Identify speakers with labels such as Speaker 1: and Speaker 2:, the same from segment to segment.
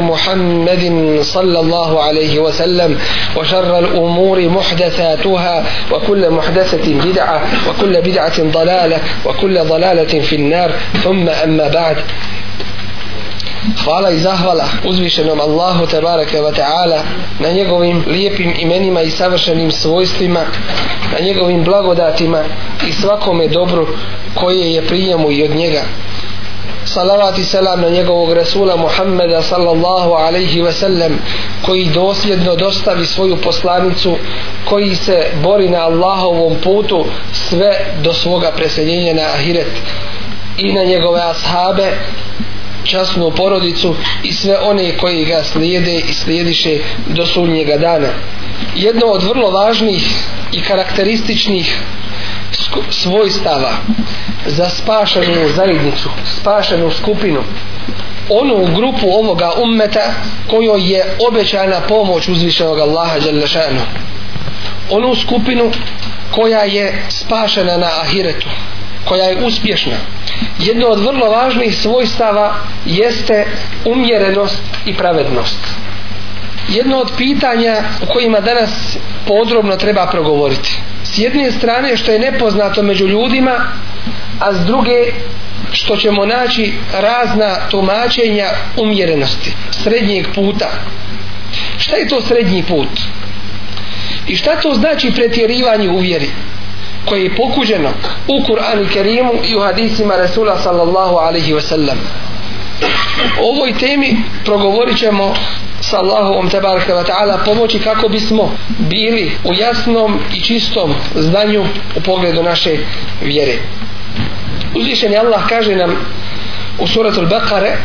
Speaker 1: محمد صلى الله عليه وسلم وشر الأمور محدثاتها وكل محدثة بدعة وكل بدعة ضلالة وكل ضلالة في النار ثم أما بعد Hvala i zahvala uzvišenom Allahu tebareke wa ta'ala na njegovim lijepim imenima i savršenim svojstvima, na njegovim blagodatima i svakome dobru koje je prijemu i od njega. Salavat i selam na njegovog Rasula Muhammeda sallallahu alaihi ve sellem koji dosljedno dostavi svoju poslanicu koji se bori na Allahovom putu sve do svoga preseljenja na Ahiret i na njegove ashabe časnu porodicu i sve one koji ga slijede i slijediše do sunnjega dana. Jedno od vrlo važnih i karakterističnih svojstava za spašenu zajednicu, spašenu skupinu, onu grupu ovoga ummeta kojoj je obećana pomoć uzvišenog Allaha Đalešanu. Onu skupinu koja je spašena na ahiretu, koja je uspješna. Jedno od vrlo važnih svojstava jeste umjerenost i pravednost. Jedno od pitanja u kojima danas podrobno treba progovoriti. S jedne strane što je nepoznato među ljudima, a s druge što ćemo naći razna tumačenja umjerenosti, srednjeg puta. Šta je to srednji put? I šta to znači pretjerivanje u vjeri? koje je pokuđeno u Kur'anu Kerimu i u hadisima Rasula sallallahu alaihi wasallam. sallam O ovoj temi progovorit ćemo sa Allahovom tebareke wa ta'ala pomoći kako bismo bili u jasnom i čistom znanju u pogledu naše vjere. Uzvišeni Allah kaže nam u suratul Baqare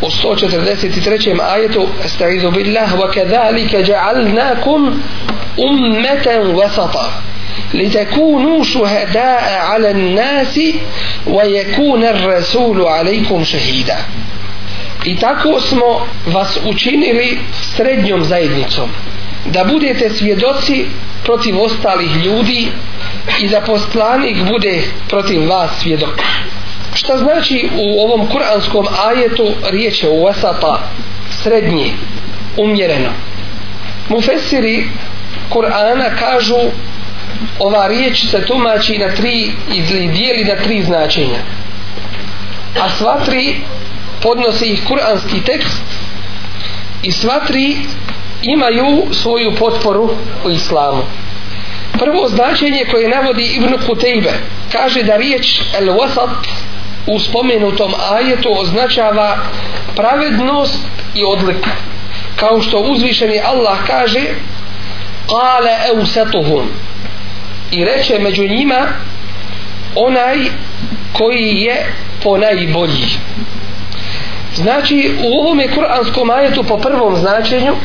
Speaker 1: u 143. ajetu Estaizu billah wa kadhalika ja'alnakum ummatan wasata لتكونوا شهداء على الناس ويكون الرسول عليكم شهيدا I tako smo vas učinili srednjom zajednicom, da budete svjedoci protiv ostalih ljudi i da poslanik bude protiv vas svjedok. Šta znači u ovom kuranskom ajetu riječ je u wasata, srednji, umjereno. Mufesiri Kur'ana kažu ova riječ se tumači na tri ili dijeli na tri značenja a sva tri podnose ih kuranski tekst i sva tri imaju svoju potporu u islamu. Prvo značenje koje navodi Ibn Kutejbe kaže da riječ el wasat u spomenutom ajetu označava pravednost i odlik kao što uzvišeni Allah kaže qala awsatuhum i reče među njima onaj koji je po najbolji znači u ovome kuranskom ajetu po prvom značenju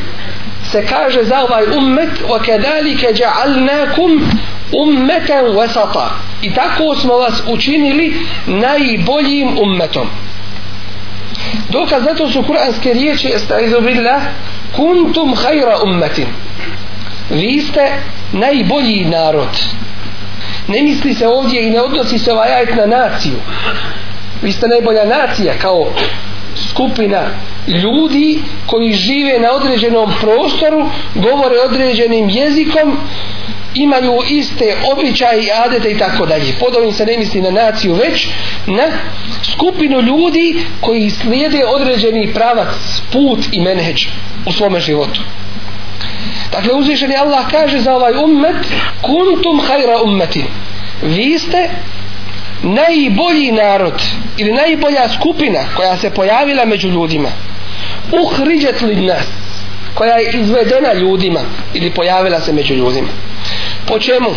Speaker 1: se kaže za ovaj ummet wa kadalike ja'alnakum ummatan wasata. I tako smo vas učinili najboljim ummetom. Dokaz zato su kuranske riječi estaizu billah kuntum khayra ummetin. Vi ste najbolji narod. Ne misli se ovdje i ne odnosi se ovaj ajet na naciju. Vi ste najbolja nacija kao skupina ljudi koji žive na određenom prostoru govore određenim jezikom imaju iste običaje i adete i tako dalje pod ovim se ne misli na naciju već na skupinu ljudi koji slijede određeni pravac put i menheđ u svome životu Dakle, uzvišeni Allah kaže za ovaj ummet kuntum hajra ummetin. Vi ste najbolji narod ili najbolja skupina koja se pojavila među ljudima. Uhriđet li nas koja je izvedena ljudima ili pojavila se među ljudima. Po čemu?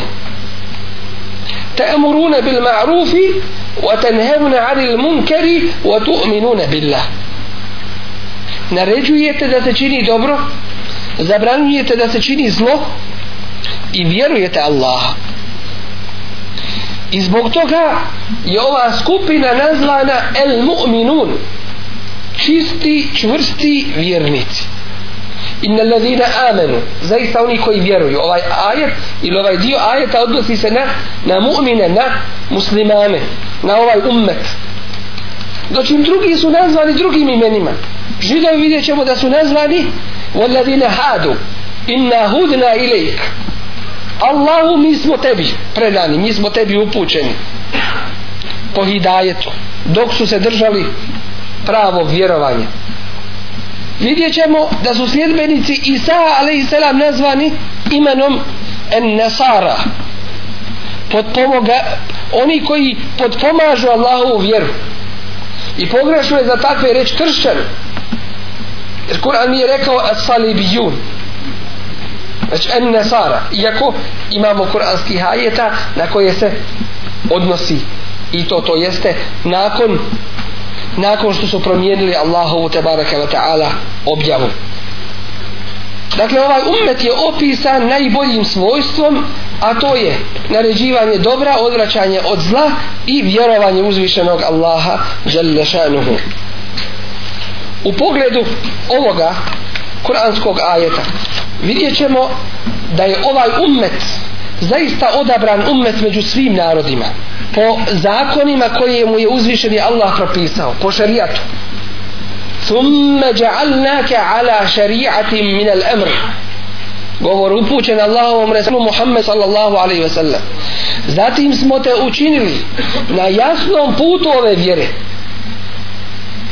Speaker 1: Ta'muruna bil ma'rufi wa tanhauna 'anil munkari wa tu'minuna billah. Naređujete da se čini dobro zabranjujete da se čini zlo i vjerujete Allaha. i zbog toga je ova skupina nazvana el mu'minun čisti, čvrsti vjernici inna ladina amenu zaista oni koji vjeruju ovaj ajet ili ovaj dio ajeta odnosi se na, na mu'mine, na muslimane na ovaj ummet znači drugi su nazvani drugim imenima židovi vidjet ćemo da su nazvani والذين هادوا إنا هدنا إليك Allahu mi smo tebi predani, mi smo tebi upućeni po hidajetu dok su se držali pravog vjerovanja vidjet ćemo da su sljedbenici Isa a.s. nazvani imenom en Nasara podpomoga oni koji podpomažu Allahovu vjeru. I pogrešno je za takve reći kršćan jer Kur'an mi je rekao as-salibijun znači en nesara. iako imamo kuranski hajeta na koje se odnosi i to to jeste nakon nakon što su promijenili Allahovu tebaraka wa ta'ala objavu dakle ovaj ummet je opisan najboljim svojstvom a to je naređivanje dobra odvraćanje od zla i vjerovanje uzvišenog Allaha žele šanuhu u pogledu ovoga kuranskog ajeta vidjet ćemo da je ovaj ummet zaista odabran ummet među svim narodima po zakonima koje mu je uzvišeni Allah propisao po šarijatu ثم جعلناك على شريعة من الأمر govor upućen Allahovom Resulu Muhammed sallallahu alaihi ve sellem zatim smo te učinili na jasnom putu ove vjere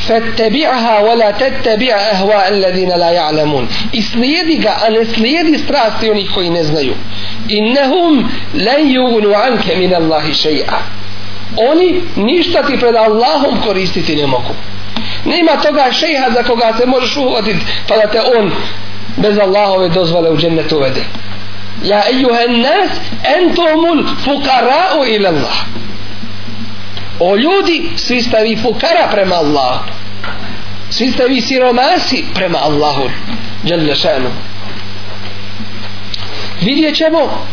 Speaker 1: فاتبعها ولا تتبع أهواء الذين لا يعلمون اسليدي ga a ne slijedi strasti onih koji ne znaju innahum lan yughnu anka min Allahi shay'a oni ništa ti pred Allahom koristiti ne mogu nema toga šejha za koga se možeš uhvatiti pa da te on bez Allahove dozvole u džennet uvede ja ejuha nas entomul fukara'u ila Allah o ljudi svi ste vi fukara prema Allahu. Svi ste vi siromasi prema Allahu Jalla vidjet ćemo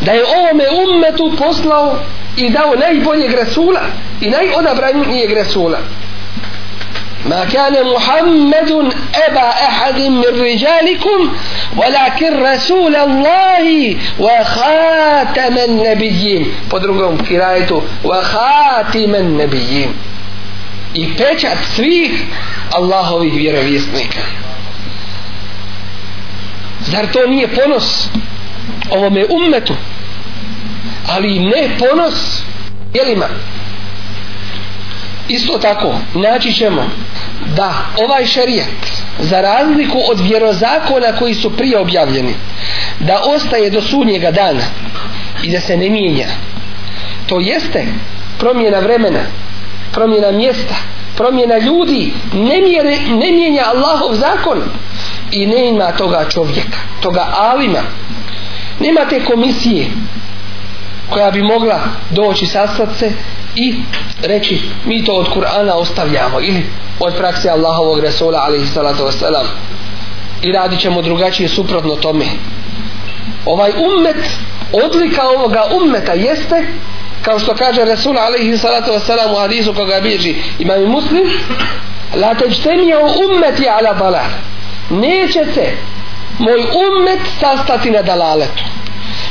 Speaker 1: da je ovome ummetu poslao i dao najboljeg Rasula i najodabranijeg Rasula. ما كان محمد أبا أحد من رجالكم ولكن رسول الله وخاتم النبيين podrugom kirajetu وخاتم النبيين i pečat svih Allahovih vjerovjesnika zar to nije ponos ovome ummetu ali ne ponos jelima isto tako naći ćemo da ovaj šerijat za razliku od vjerozakona koji su prije objavljeni da ostaje do sudnjega dana i da se ne mijenja. To jeste promjena vremena promjena mjesta promjena ljudi ne, mjere, ne mijenja Allahov zakon i ne ima toga čovjeka toga alima. Nema te komisije koja bi mogla doći sastat se i reći mi to od Kur'ana ostavljamo ili od prakse Allahovog Resula alaihi salatu wasalam i radit ćemo drugačije suprotno tome. Ovaj ummet odlika ovoga ummeta jeste kao što kaže Resul alaihi salatu wasalam u hadisu koga bježi imam i muslim la teđtemija u ummeti ala balal nećete moj ummet sastati na dalaletu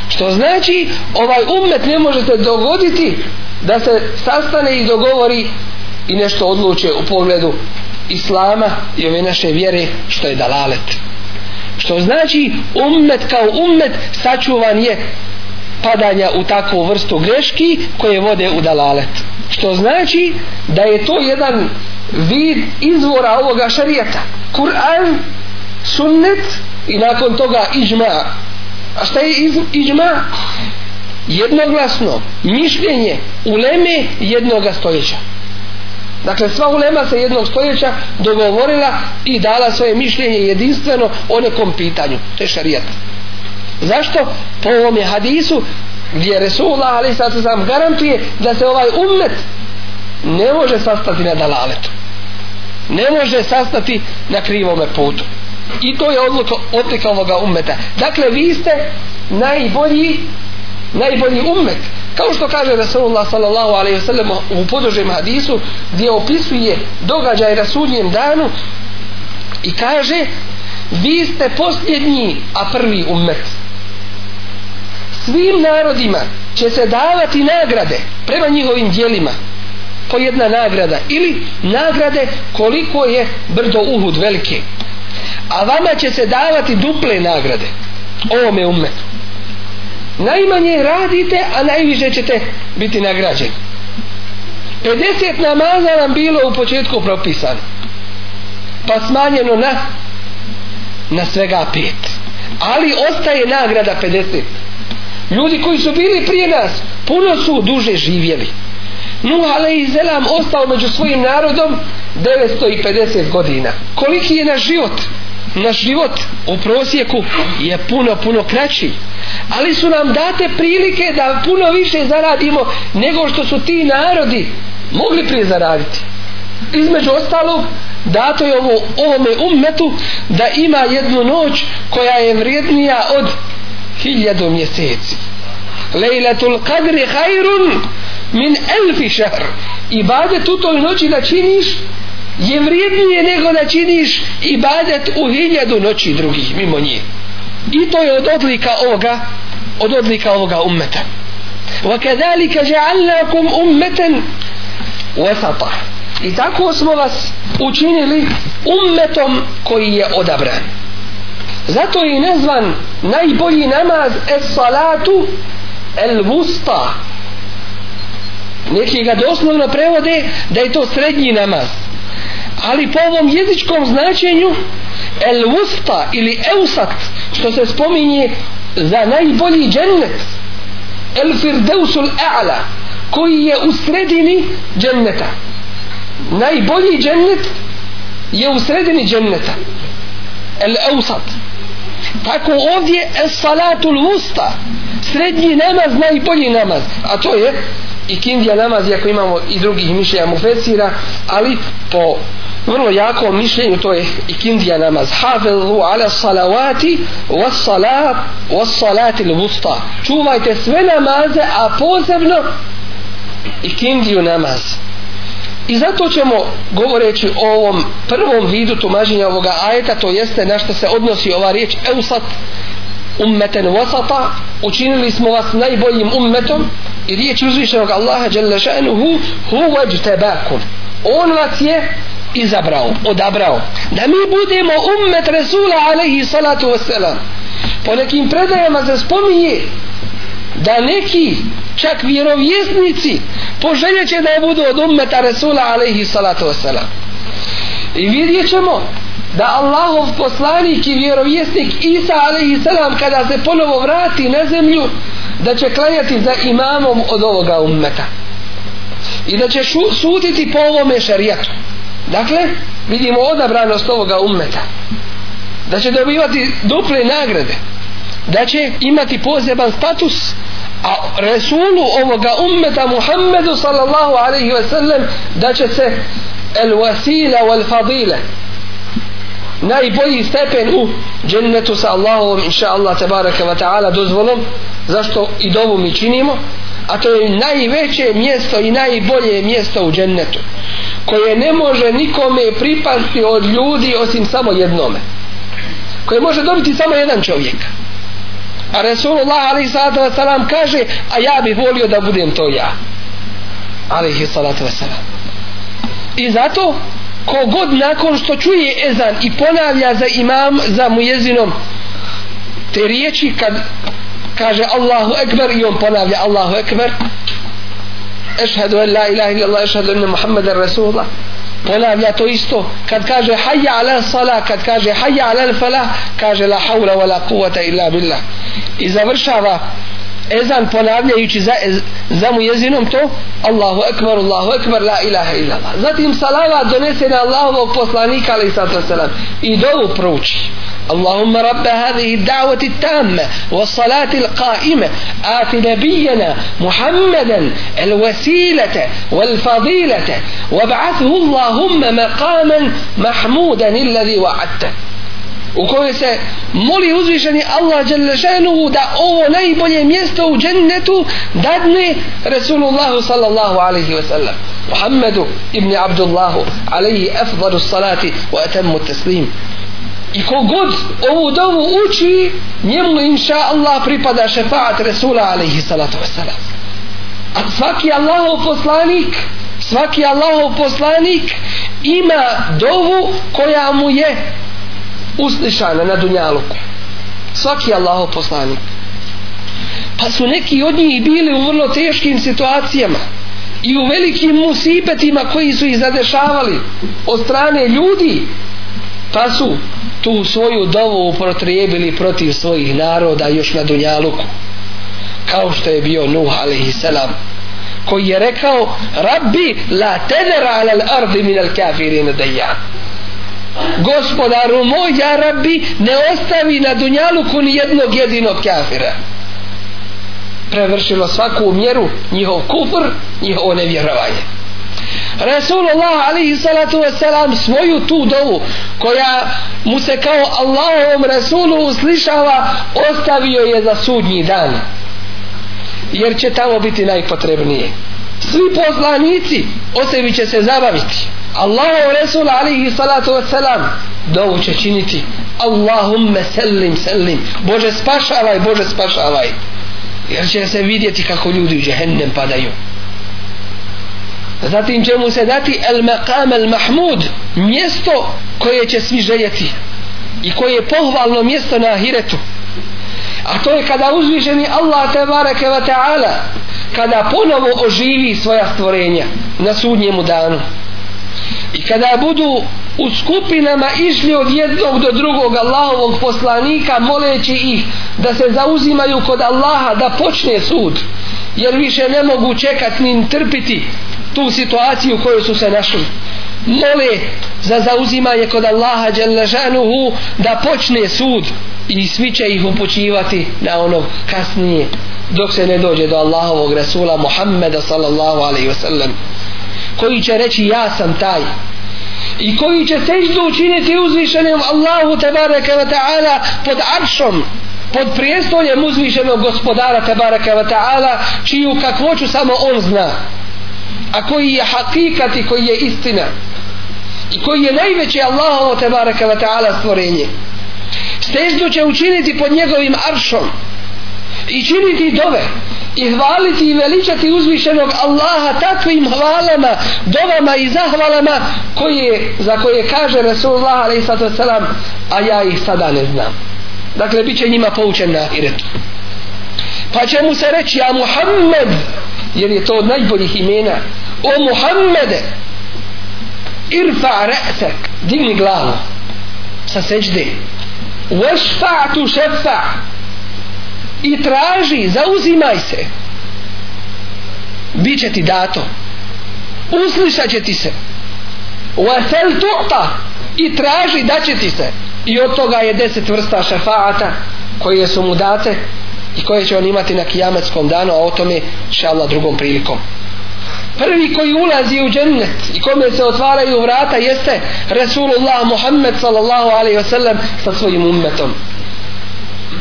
Speaker 1: što znači ovaj ummet ne možete dogoditi da se sastane i dogovori i nešto odluče u pogledu islama i ove naše vjere što je dalalet. Što znači ummet kao ummet sačuvan je padanja u takvu vrstu greški koje vode u dalalet. Što znači da je to jedan vid izvora ovoga šarijeta Kur'an sunnet i nakon toga iđma a šta je iđma jednoglasno mišljenje uleme jednoga stoljeća Dakle, sva ulema se jednog stoljeća dogovorila i dala svoje mišljenje jedinstveno o nekom pitanju. To je šarijat. Zašto? Po ovom je hadisu gdje Resulullah ali sad se sam garantuje da se ovaj ummet ne može sastati na dalaletu. Ne može sastati na krivome putu. I to je odluka odlika ovoga ummeta. Dakle, vi ste najbolji najbolji ummet. Kao što kaže Rasulullah sallallahu alaihi wasallam u podožem hadisu gdje opisuje događaj na sudnjem danu i kaže vi ste posljednji a prvi ummet. Svim narodima će se davati nagrade prema njihovim dijelima po jedna nagrada ili nagrade koliko je brdo Uhud velike a vama će se davati duple nagrade. Ovome umetu najmanje radite a najviše ćete biti nagrađeni. 50 namaza nam bilo u početku propisano. Pa smanjeno na na svega pet. Ali ostaje nagrada 50 ljudi koji su bili prije nas puno su duže živjeli. Nuh alaih zelam ostao među svojim narodom 950 godina. Koliki je naš život? Naš život u prosjeku je puno puno kraći. Ali su nam date prilike da puno više zaradimo nego što su ti narodi mogli prije zaraditi. Između ostalog dato je ovo, ovome ummetu da ima jednu noć koja je vrijednija od hiljadu mjeseci. Lejlatul kadri hajrun min elfi šahr ibadet u toj noći da činiš je vrijednije nego da činiš ibadet u hiljadu noći drugih mimo njih i to je od odlika ovoga od odlika ovoga ummeta وكذلك جعلناكم أمة وسطا i tako smo vas učinili ummetom koji je odabran zato je nazvan najbolji namaz es salatu el vusta neki ga doslovno prevode da je to srednji namaz. Ali po ovom jezičkom značenju el wusta ili eusat što se spominje za najbolji džennet el firdeusul a'la koji je u sredini dženneta. Najbolji džennet je u sredini dženneta. El eusat tako ovdje es salatul vusta srednji namaz najbolji namaz. A to je i kindija namaz iako imamo i drugih mišljenja mufesira ali po vrlo jakom mišljenju to je i kindija namaz. Hafizu ala salavati was salat was salati l-vusta čuvajte sve namaze a posebno i kindiju namaz i zato ćemo govoreći o ovom prvom vidu tumaženja ovoga ajeta to jeste na što se odnosi ova riječ eusat ummeten wasata učinili smo vas najboljim ummetom i riječ uzvišenog Allaha jalla šanuhu huwa on vas je izabrao, odabrao. Da mi budemo ummet Resula alaihi salatu wasalam po nekim predajama se spominje da neki čak vjerovjesnici poželjeće da budu od ummeta Resula alaihi salatu wasalam i vidjet ćemo da Allahov poslanik i vjerovjesnik Isa alaihi salam kada se ponovo vrati na zemlju da će klanjati za imamom od ovoga ummeta. I da će šu, suditi po ovome šarijatu dakle vidimo odabranost ovoga ummeta. Da će dobivati duple nagrade da će imati poseban status a Resulu ovoga ummeta Muhammedu sallallahu alaihi ve sellem da će se el wasila wal fadila najbolji stepen u džennetu sa Allahovom inša Allah tabaraka wa ta'ala dozvolom zašto i dovu mi činimo a to je najveće mjesto i najbolje mjesto u džennetu koje ne može nikome pripasti od ljudi osim samo jednome koje može dobiti samo jedan čovjek a Resulullah alaihi salatu wasalam kaže a ja bih volio da budem to ja. Alaihi salatu wasalam. I zato kogod nakon što čuje ezan i ponavlja za imam za mujezinom, te riječi kad kaže Allahu Ekber i on ponavlja Allahu Ekber ešhedu en la ilaha illallah, ešhedu enne Muhammeden Rasulullah. Ponavlja to isto kad kaže hayya ala sala kad kaže hayya ala fala kaže la hawla wa la quwata illa billah i završava ezan ponavljajući za, za mu jezinom to Allahu ekbar, Allahu ekbar, la ilaha illallah zatim salavat donese na Allahovog poslanika ali sallam i dovu prouči اللهم رب هذه الدعوة التامة والصلاة القائمة آت نبينا محمدا الوسيلة والفضيلة وابعثه اللهم مقاما محمودا الذي وعدته u kojoj se moli uzvišeni Allah Đalešanuhu da ovo najbolje mjesto u džennetu dadne Resulullahu sallallahu alaihi wa sallam Muhammedu ibn Abdullahu alaihi afdalu salati wa atammu taslim. I kogod ovu dovu uči njemu inša Allah pripada šefaat Resula alaihi salatu wasalam a svaki Allahov poslanik svaki Allahov poslanik ima dovu koja mu je uslišana na dunjaluku. Svaki Allahov poslanik. Pa su neki od njih bili u vrlo teškim situacijama i u velikim musibetima koji su ih zadešavali od strane ljudi pa su tu svoju dovu upotrijebili protiv svojih naroda još na Dunjaluku. Kao što je bio Nuh alaihissalam koji je rekao Rabbi la tedera alal ardi minal kafirina dajan gospodaru moj ja Rabbi ne ostavi na Dunjaluku ni jednog jedinog kafira. Prevršilo svaku mjeru njihov kufr njihovo nevjerovanje. Rasulullah alihi salatu wasalam svoju tu dovu koja mu se kao Allahovom Rasulu uslišava ostavio je za sudnji dan. Jer će tamo biti najpotrebnije svi poslanici o sebi će se zabaviti Allahov Resul alihi salatu wasalam dovu će činiti. Allahumme sellim sellim. Bože spašavaj Bože spašavaj. Jer će se vidjeti kako ljudi u džehennem padaju. Zatim će mu se dati el maqam el mahmud mjesto koje će svi željeti i koje je pohvalno mjesto na ahiretu. A to je kada uzvišeni Allah te bareke wa ta'ala kada ponovo oživi svoja stvorenja na sudnjemu danu. I kada budu u skupinama išli od jednog do drugog Allahovog poslanika moleći ih da se zauzimaju kod Allaha da počne sud jer više ne mogu čekati ni trpiti tu situaciju u kojoj su se našli mole za zauzimanje kod Allaha Đelešanuhu da počne sud i svi će ih upućivati na ono kasnije dok se ne dođe do Allahovog Rasula Muhammeda sallallahu alaihi wasallam koji će reći ja sam taj. I koji će seždu učiniti uzvišenim Allahu tabaraka wa ta'ala pod aršom pod prijestoljem uzvišenog gospodara tabaraka wa ta'ala čiju kakvoću samo on zna a koji je hakikat i koji je istina i koji je najveće Allahovo tebareka wa ta'ala stvorenje steždu će učiniti pod njegovim aršom i činiti dove i hvaliti i veličati uzvišenog Allaha takvim hvalama, dovama i zahvalama koje, za koje kaže Rasulullah a.s. a ja ih sada ne znam. Dakle, bit će njima poučen na ahiretu. Pa će mu se reći, ja Muhammed, jer je to od najboljih imena, o Muhammede irfa re'tek digni glavu sa seđde washfa'tu šefa i traži zauzimaj se. Bit će ti dato. Uslišat će ti se. Vesel tu'ta i traži da će ti se. I od toga je deset vrsta šefaata koje su mu date i koje će on imati na kijametskom danu a o tome će Allah drugom prilikom. Prvi koji ulazi u džennet i kome se otvaraju vrata jeste Resulullah Muhammed sallallahu alaihi wasallam sa svojim ummetom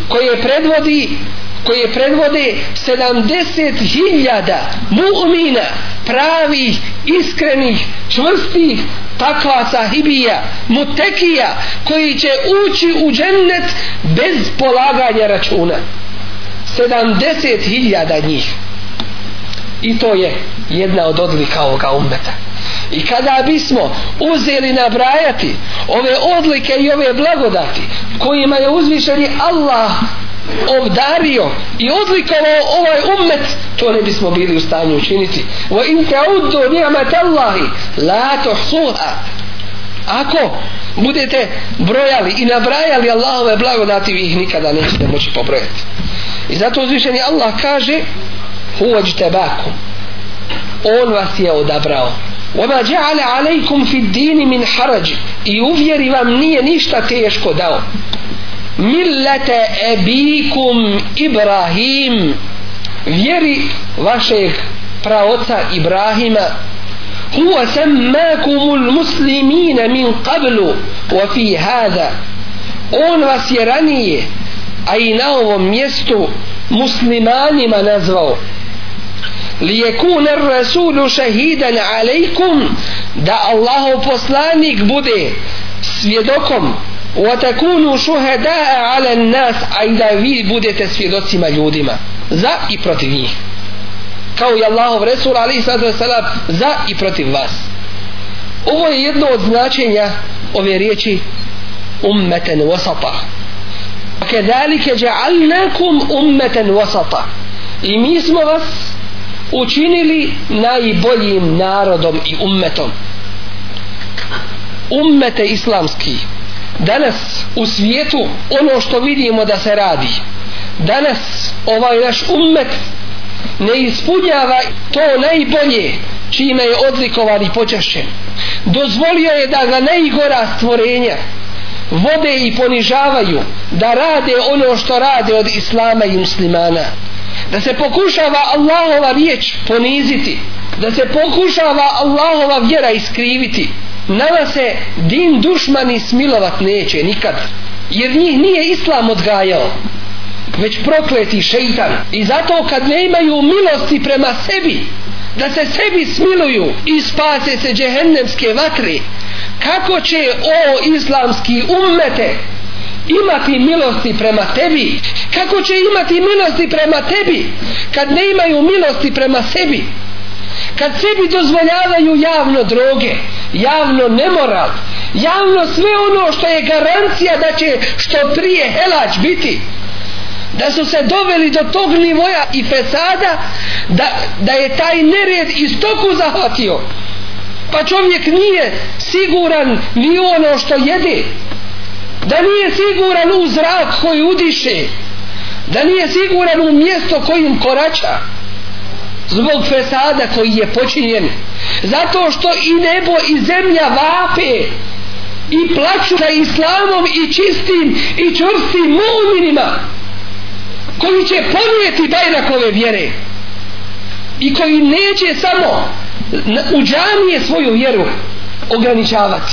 Speaker 1: koji je predvodi koji predvode 70.000 mu'mina pravih, iskrenih, čvrstih takva sahibija, mutekija koji će ući u džennet bez polaganja računa. 70.000 njih. I to je jedna od odlika ovoga ummeta. I kada bismo uzeli nabrajati ove odlike i ove blagodati kojima je uzvišeni Allah obdario i odlikovao ovaj ummet to ne bismo bili u stanju učiniti. Wa in ta'uddu ni'mat Allahi la tuhsuha. Ako budete brojali i nabrajali Allahove blagodati vi ih nikada nećete moći pobrojati. I zato uzvišeni Allah kaže Huvađite bakom On vas je odabrao. Oma dja'ale alejkum fi dini min haraj. I uvjeri vam nije ništa teško dao. Millete ebikum Ibrahim. Vjeri vašeg praoca Ibrahima. Huwa semmakumul muslimina min qablu Wa fi hada On vas je ranije a i na ovom mjestu muslimanima nazvao lijekune rasulu šahidan alejkum da Allahov poslanik bude svjedokom وتكونوا شهداء على الناس أيضا vi budete svjedocima ljudima za i protiv njih kao i Allahov Resul ali sallatu wasalam za i protiv vas ovo je jedno od značenja ove riječi ummeten wasata kedalike dja'alnakum ummeten wasata. I mi smo vas učinili najboljim narodom i ummetom. Ummete islamski danas u svijetu ono što vidimo da se radi danas ovaj naš ummet ne ispunjava to najbolje čime je odlikovan i počašćen. Dozvolio je da ga najgora stvorenja vode i ponižavaju da rade ono što rade od islama i muslimana. Da se pokušava Allahova riječ poniziti da se pokušava Allahova vjera iskriviti. Nama se din dušmani smilovat neće nikad jer njih nije islam odgajao već prokleti šeitan. I zato kad ne imaju milosti prema sebi da se sebi smiluju i spase se džehennemske vatre. Kako će o islamski ummete imati milosti prema tebi? Kako će imati milosti prema tebi kad ne imaju milosti prema sebi? Kad sebi dozvoljavaju javno droge javno nemoral javno sve ono što je garancija da će što prije helač biti da su se doveli do tog nivoja i fesada da, da je taj nered iz toku zahvatio. Pa čovjek nije siguran ni ono što jede. Da nije siguran u zrak koji udiše. Da nije siguran u mjesto kojim korača. Zbog fesada koji je počinjen. Zato što i nebo i zemlja vape i plaću za islamom i čistim i čvrstim mu'minima koji će ponijeti bajrakove vjere i koji neće samo u džamije svoju vjeru ograničavati.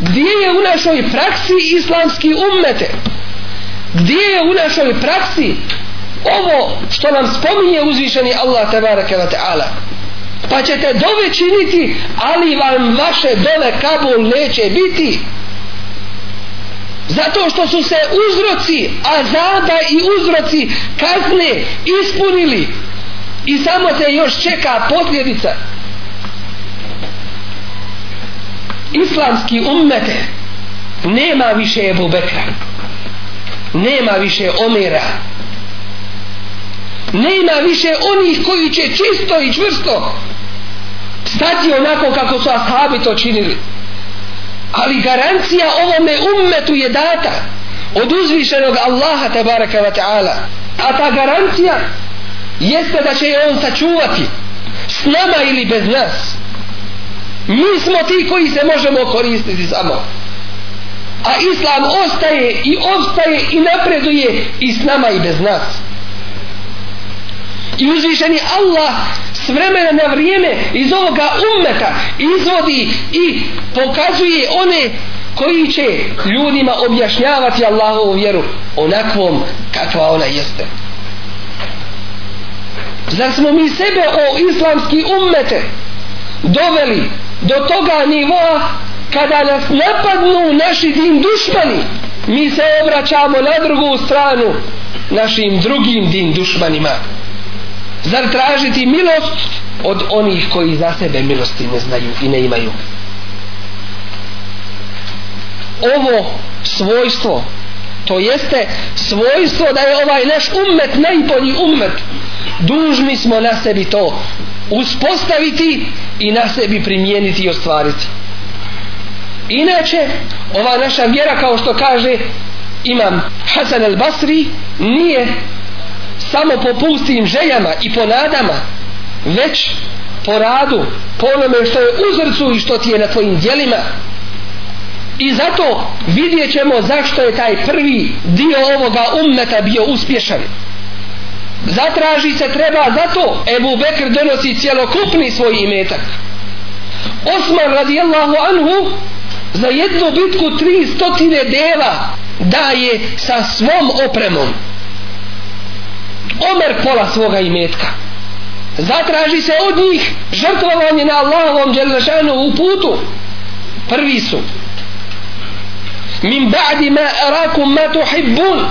Speaker 1: Gdje je u našoj praksi islamski ummete? Gdje je u našoj praksi ovo što nam spominje uzvišeni Allah tabaraka wa ta'ala? Pa ćete dove činiti ali vam vaše dole Kabul neće biti zato što su se uzroci azaba i uzroci kazne ispunili. I samo se još čeka posljedica. Islamski ummete nema više Ebu Bekra nema više Omera nema više onih koji će čisto i čvrsto stati onako kako su ashabi to činili ali garancija ovome ummetu je data od uzvišenog Allaha tabaraka wa ta'ala. A ta garancija jeste da će je on sačuvati s nama ili bez nas. Mi smo ti koji se možemo koristiti samo. A islam ostaje i ostaje i napreduje i s nama i bez nas i uzvišeni Allah s vremena na vrijeme iz ovoga ummeta izvodi i pokazuje one koji će ljudima objašnjavati Allahovu vjeru onakvom kakva ona jeste. Zar smo mi sebe o islamski ummete doveli do toga nivoa kada nas napadnu naši din dušmani? Mi se obraćamo na drugu stranu našim drugim din dušmanima zar tražiti milost od onih koji za sebe milosti ne znaju i ne imaju? Ovo svojstvo to jeste svojstvo da je ovaj naš ummet najbolji ummet. Dužni smo na sebi to uspostaviti i na sebi primijeniti i ostvariti. Inače ova naša vjera kao što kaže imam Hasan al Basri nije samo po pustim željama i po nadama već po radu po onome što je u zrcu i što ti je na tvojim dijelima i zato vidjet ćemo zašto je taj prvi dio ovoga ummeta bio uspješan. Zatraži se treba zato Ebu Bekr donosi cjelokupni svoj imetak. Osman radijallahu anhu za jednu bitku tri stotine deva daje sa svom opremom. Omer pola svoga imetka. Zatraži se od njih žrtvovanje na Allahovom dželešanu u putu. Prvi su. Min ba'di ma arakum ma tuhibbun.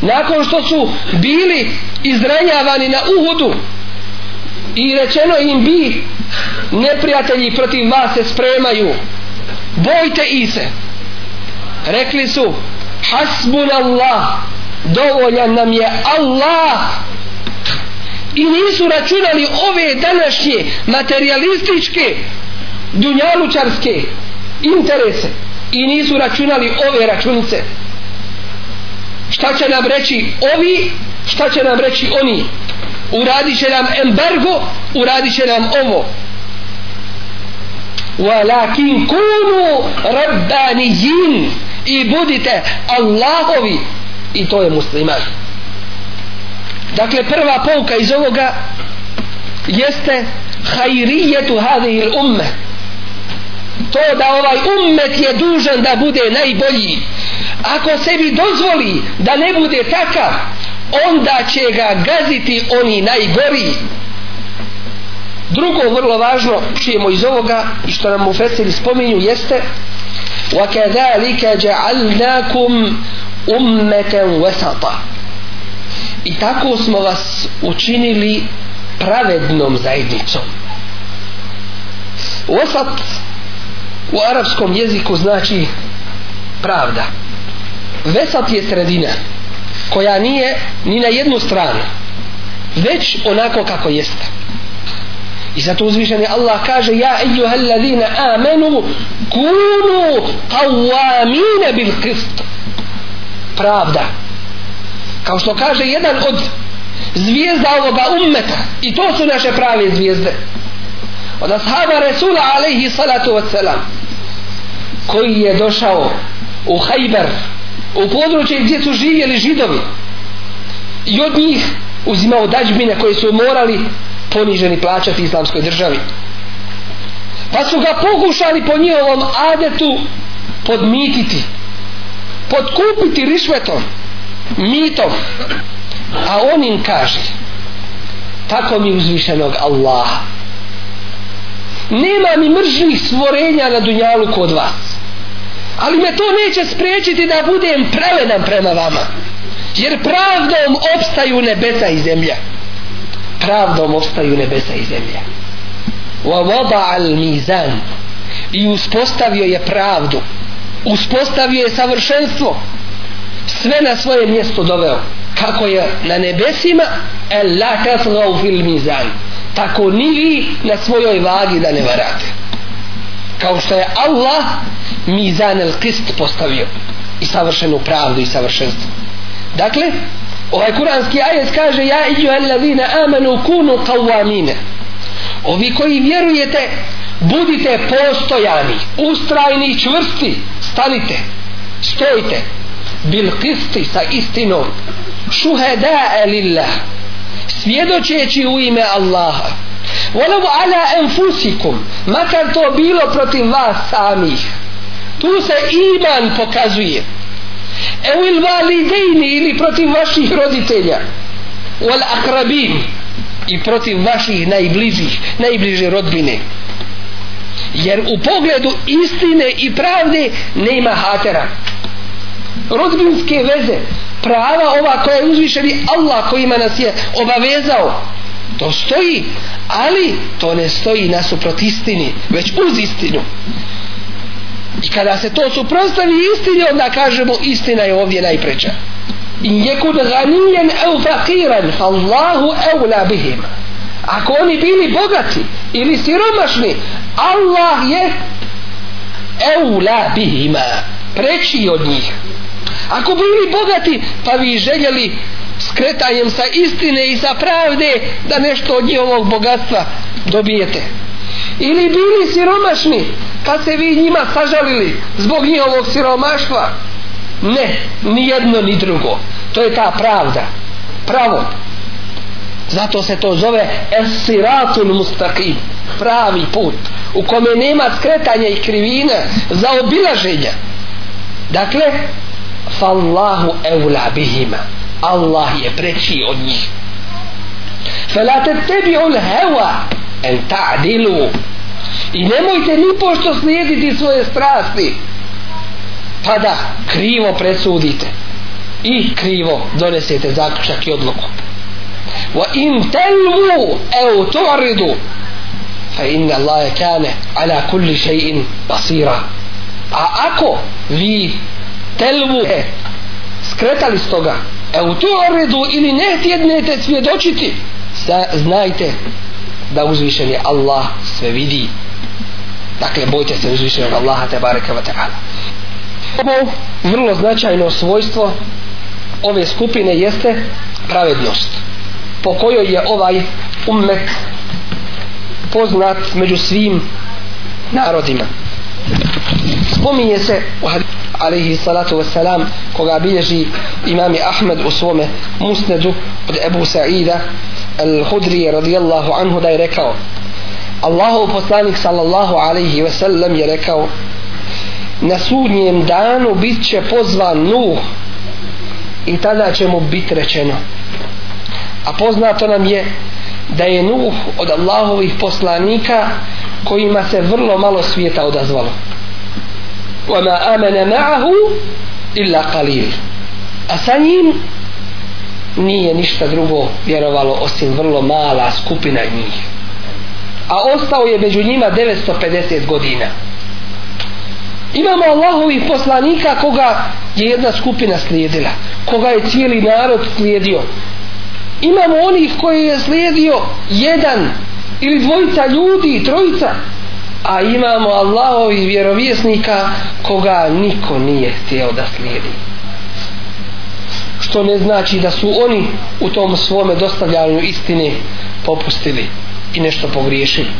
Speaker 1: Nakon što su bili izranjavani na Uhudu. I rečeno im bi neprijatelji protiv vas se spremaju. Bojte i se. Rekli su hasbun Allah dovoljan nam je Allah. I nisu računali ove današnje materialističke dunjalučarske interese. I nisu računali ove računice. Šta će nam reći ovi šta će nam reći oni? Uradit će nam embargo uradit će nam ovo. Walakin kunu rabbanijin i budite Allahovi i to je musliman dakle prva pouka iz ovoga jeste hajrijetu hadih umme to da ovaj ummet je dužan da bude najbolji ako sebi dozvoli da ne bude takav onda će ga gaziti oni najgori drugo vrlo važno čujemo iz ovoga i što nam u Fesiri spominju jeste وَكَذَلِكَ جَعَلْنَاكُمْ ummeten vesata i tako smo vas učinili pravednom zajednicom. Vesat u arapskom jeziku znači pravda. Vesat je sredina koja nije ni na jednu stranu već onako kako jeste. I zato uzvišeni Allah kaže Ja ejuha alladhina amenu Kunu qawamine bil kristu pravda. Kao što kaže jedan od zvijezda ovoga ummeta i to su naše prave zvijezde od ashaba Resula alaihi salatu wasalam koji je došao u Hajber u područje gdje su živjeli židovi i od njih uzimao dađbine koje su morali poniženi plaćati islamskoj državi. Pa su ga pokušali po njihovom adetu podmititi podkupiti rišvetom mitom. A on im kaže tako mi uzvišenog Allaha. Nema mi mržnih stvorenja na dunjalu kod vas. Ali me to neće spriječiti da budem pravedan prema vama. Jer pravdom opstaju nebesa i zemlja. Pravdom opstaju nebesa i zemlja. Wa wada al mizan i uspostavio je pravdu uspostavio je savršenstvo. Sve na svoje mjesto doveo. Kako je na nebesima el la tasgau fil mizan. Tako ni vi na svojoj vagi da ne varate. Kao što je Allah mizan el kist postavio i savršenu pravdu i savršenstvo. Dakle ovaj kuranski ajet kaže ja iđu alladhina amanu kunu qawamine ovi koji vjerujete budite postojani ustrajni čvrsti stanite stojite. Bil kisti sa istinom šuhada'a lillah svjedočeći u ime Allaha. Volev ala enfusikum, makar to bilo protiv vas samih. Tu se iman pokazuje. Evil validejni ili protiv vaših roditelja. Wal akrabin i protiv vaših najbližih najbliže rodbine jer u pogledu istine i pravde nema hatera. Rodbinske veze prava ova koja je uzvišeni Allah kojima nas je obavezao. To stoji ali to ne stoji nasuprot istini već uz istinu. I kada se to suprostavi istini onda kažemo istina je ovdje najpreća. In jekun ganijen au fakiran Allahu eula bihima ako oni bili bogati ili siromašni Allah je eula bihima preći od njih Ako bili bogati, pa vi željeli skretanjem sa istine i sa pravde da nešto od njihovog bogatstva dobijete. Ili bili siromašni, pa se vi njima sažalili zbog njihovog siromaštva. Ne, ni jedno ni drugo. To je ta pravda. Pravo. Zato se to zove esiratul mustaqim. Pravi put. U kome nema skretanja i krivina za obilaženja. Dakle, fallahu evla bihima. Allah je preći od njih. Felate tebi ul heva en ta'dilu. I nemojte ni pošto slijediti svoje strasti. Pa da krivo presudite. I krivo donesete zaključak i odluku. Wa in telvu eu tu'ridu fa inna Allahe kane ala kulli še'in basira. A ako vi telvu e, skretali s toga e u tu oredu ili ne htjednete svjedočiti znajte da uzvišen je Allah sve vidi. Dakle bojte se uzvišenog Allaha te bareke wa ta'ala. Ovo vrlo značajno svojstvo ove skupine jeste pravednost po kojoj je ovaj ummet poznat među svim narodima. Spominje se u alaihi salatu wasalam koga bilježi imami Ahmed u svome musnedu od Ebu Sa'ida al-Hudri radijallahu anhu da je rekao Allahov poslanik sallallahu alaihi wasallam je rekao na sudnjem danu bit će pozvan Nuh i tada će mu biti rečeno a poznato nam je da je Nuh od Allahovih poslanika kojima se vrlo malo svijeta odazvalo وما آمن معه إلا قليل a sa njim nije ništa drugo vjerovalo osim vrlo mala skupina njih a ostao je među njima 950 godina imamo Allahovih poslanika koga je jedna skupina slijedila koga je cijeli narod slijedio imamo onih koji je slijedio jedan ili dvojica ljudi trojica a imamo Allahovi vjerovjesnika koga niko nije htio da slijedi. Što ne znači da su oni u tom svome dostavljanju istine popustili i nešto pogriješili.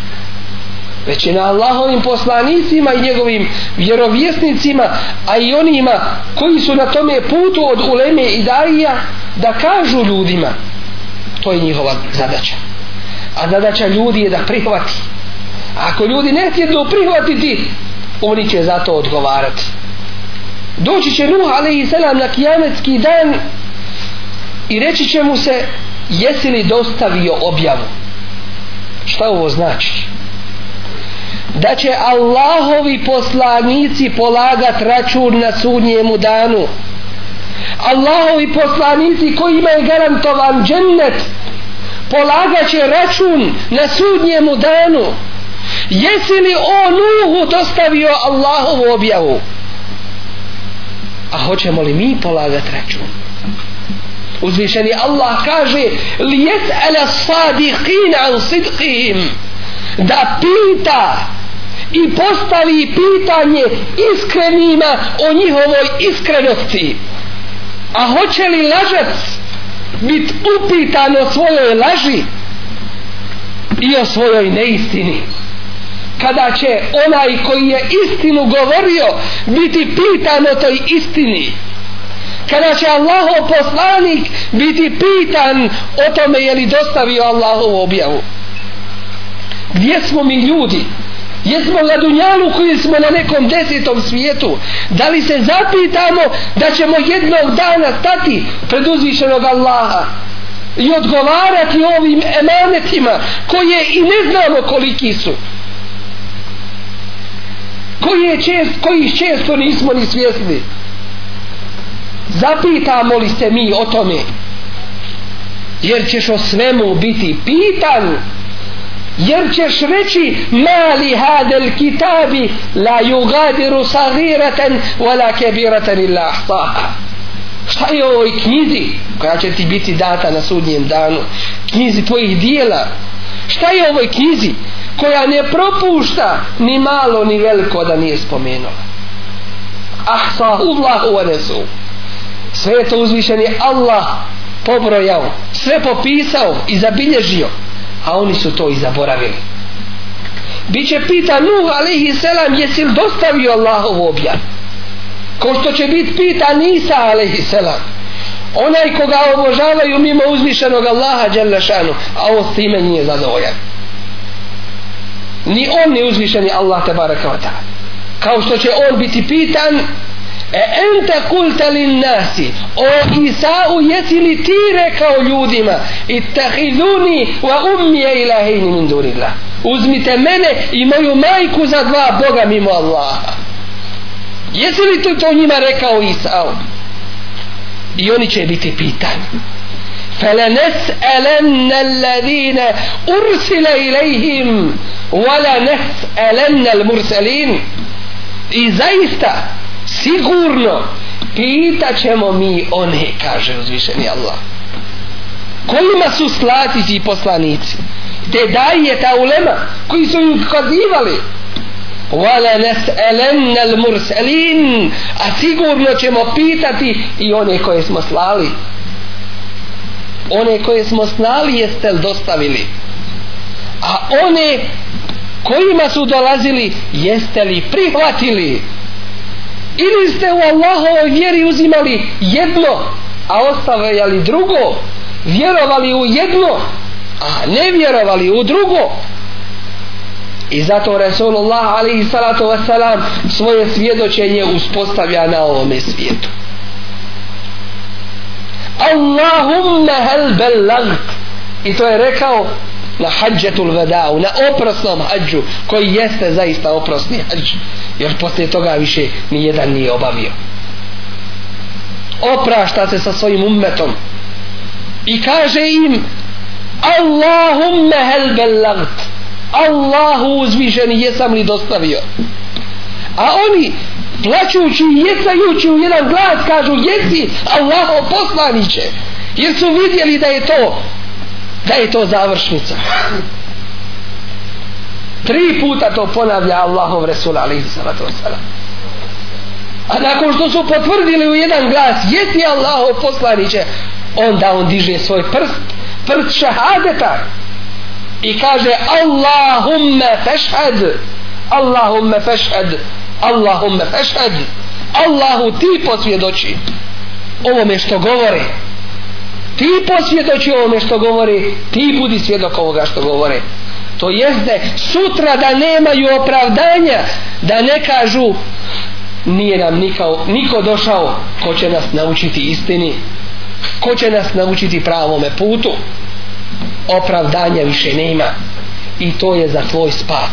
Speaker 1: Već je na Allahovim poslanicima i njegovim vjerovjesnicima a i onima koji su na tome putu od uleme i darija da kažu ljudima to je njihova zadaća. A zadaća ljudi je da prihvati. Ako ljudi ne htjedu prihvatiti oni će za to odgovarati. Doći će Nuh alaihi selam na kijametski dan i reći će mu se jesi li dostavio objavu? Šta ovo znači? Da će Allahovi poslanici polagat račun na sudnjemu danu. Allahovi poslanici koji imaju garantovan džennet polagaće račun na sudnjemu danu. Jesi li o Nuhu dostavio Allahovu objavu? A hoćemo li mi polagati račun? Uzvišeni Allah kaže li jes'ala sadiqin an sidqihim. Da pita i postavi pitanje iskrenima o njihovoj iskrenosti a hoće li lažac biti upitan o svojoj laži i o svojoj neistini? Kada će onaj koji je istinu govorio biti pitan o toj istini? Kada će Allahov poslanik biti pitan o tome je li dostavio Allahovu objavu? Gdje smo mi ljudi? Jesmo na dunjalu koji smo na nekom desetom svijetu. Da li se zapitamo da ćemo jednog dana stati pred uzvišenog Allaha i odgovarati ovim emanetima koje i ne znamo koliki su? Koje čest, koji često nismo ni svjesni? Zapitamo li se mi o tome? Jer ćeš o svemu biti pitan jer ćeš reći mali hadel kitabi la yugadiru sagiratan wala kebiraten illa ahtaha šta je ovoj knjizi koja će ti biti data na sudnjem danu? Knjizi tvojih dijela. Šta je ovoj knjizi koja ne propušta ni malo ni veliko da nije spomenula? Ahsa Allahu wa resu sve je to uzvišeni Allah pobrojao sve popisao i zabilježio a oni su to i zaboravili. Biće pita Nuh alaihi selam jesi li dostavio Allahovu objav ko što će biti pita Nisa alaihi selam onaj koga obožavaju mimo uzvišenog Allaha Đalešanu a on s time nije zadovoljan. Ni on ni uzvišeni Allah te baraka kao što će on biti pitan e ente kulta lin nasi o Isau jesi li ti rekao ljudima ittahiduni wa ummije ilahini min durillah uzmite mene i moju majku za dva Boga mimo Allaha jesi li tu to njima rekao Isau i oni će biti pitani فلنسألن الذين أرسل إليهم ولنسألن المرسلين i zaista sigurno. Pitat ćemo mi one kaže uzvišeni Allah. Kojima su slati ti poslanici? Te daje ta ulema koji su im kazivali. Wala nas'alanna al-mursalin. A sigurno ćemo pitati i one koje smo slali. One koje smo slali jeste li dostavili? A one kojima su dolazili jeste li prihvatili? Ili ste u Allahovoj vjeri uzimali jedno a ostavljali drugo? Vjerovali u jedno a ne vjerovali u drugo? I zato Resulullah alaihi salatu wasalam svoje svjedočenje uspostavlja na ovome svijetu. Allahumma hel bellagt i to je rekao na hađetul vedau, na oprosnom hađu, koji jeste zaista oprosni hađ, jer poslije toga više ni jedan nije obavio. Oprašta se sa svojim ummetom i kaže im Allahumma hel bellagt Allahu uzvišeni jesam li dostavio a oni plaćući i jecajući u jedan glas kažu jesi Allaho poslaniće jer su vidjeli da je to da je to završnica. Tri puta to ponavlja Allahov Resul alaihi salatu wasalam a nakon što su potvrdili u jedan glas jesi Allahov poslaniće? Onda on diže svoj prst prst šahadeta i kaže Allahumma fešhad Allahumma fešhad Allahumma fešhad Allahu ti posvjedoči. Ovome što govore ti posvjedoči ovome što govore ti budi svjedok ovoga što govore to jeste sutra da nemaju opravdanja da ne kažu nije nam nikao, niko došao ko će nas naučiti istini ko će nas naučiti pravome putu. Opravdanja više nema i to je za tvoj spas.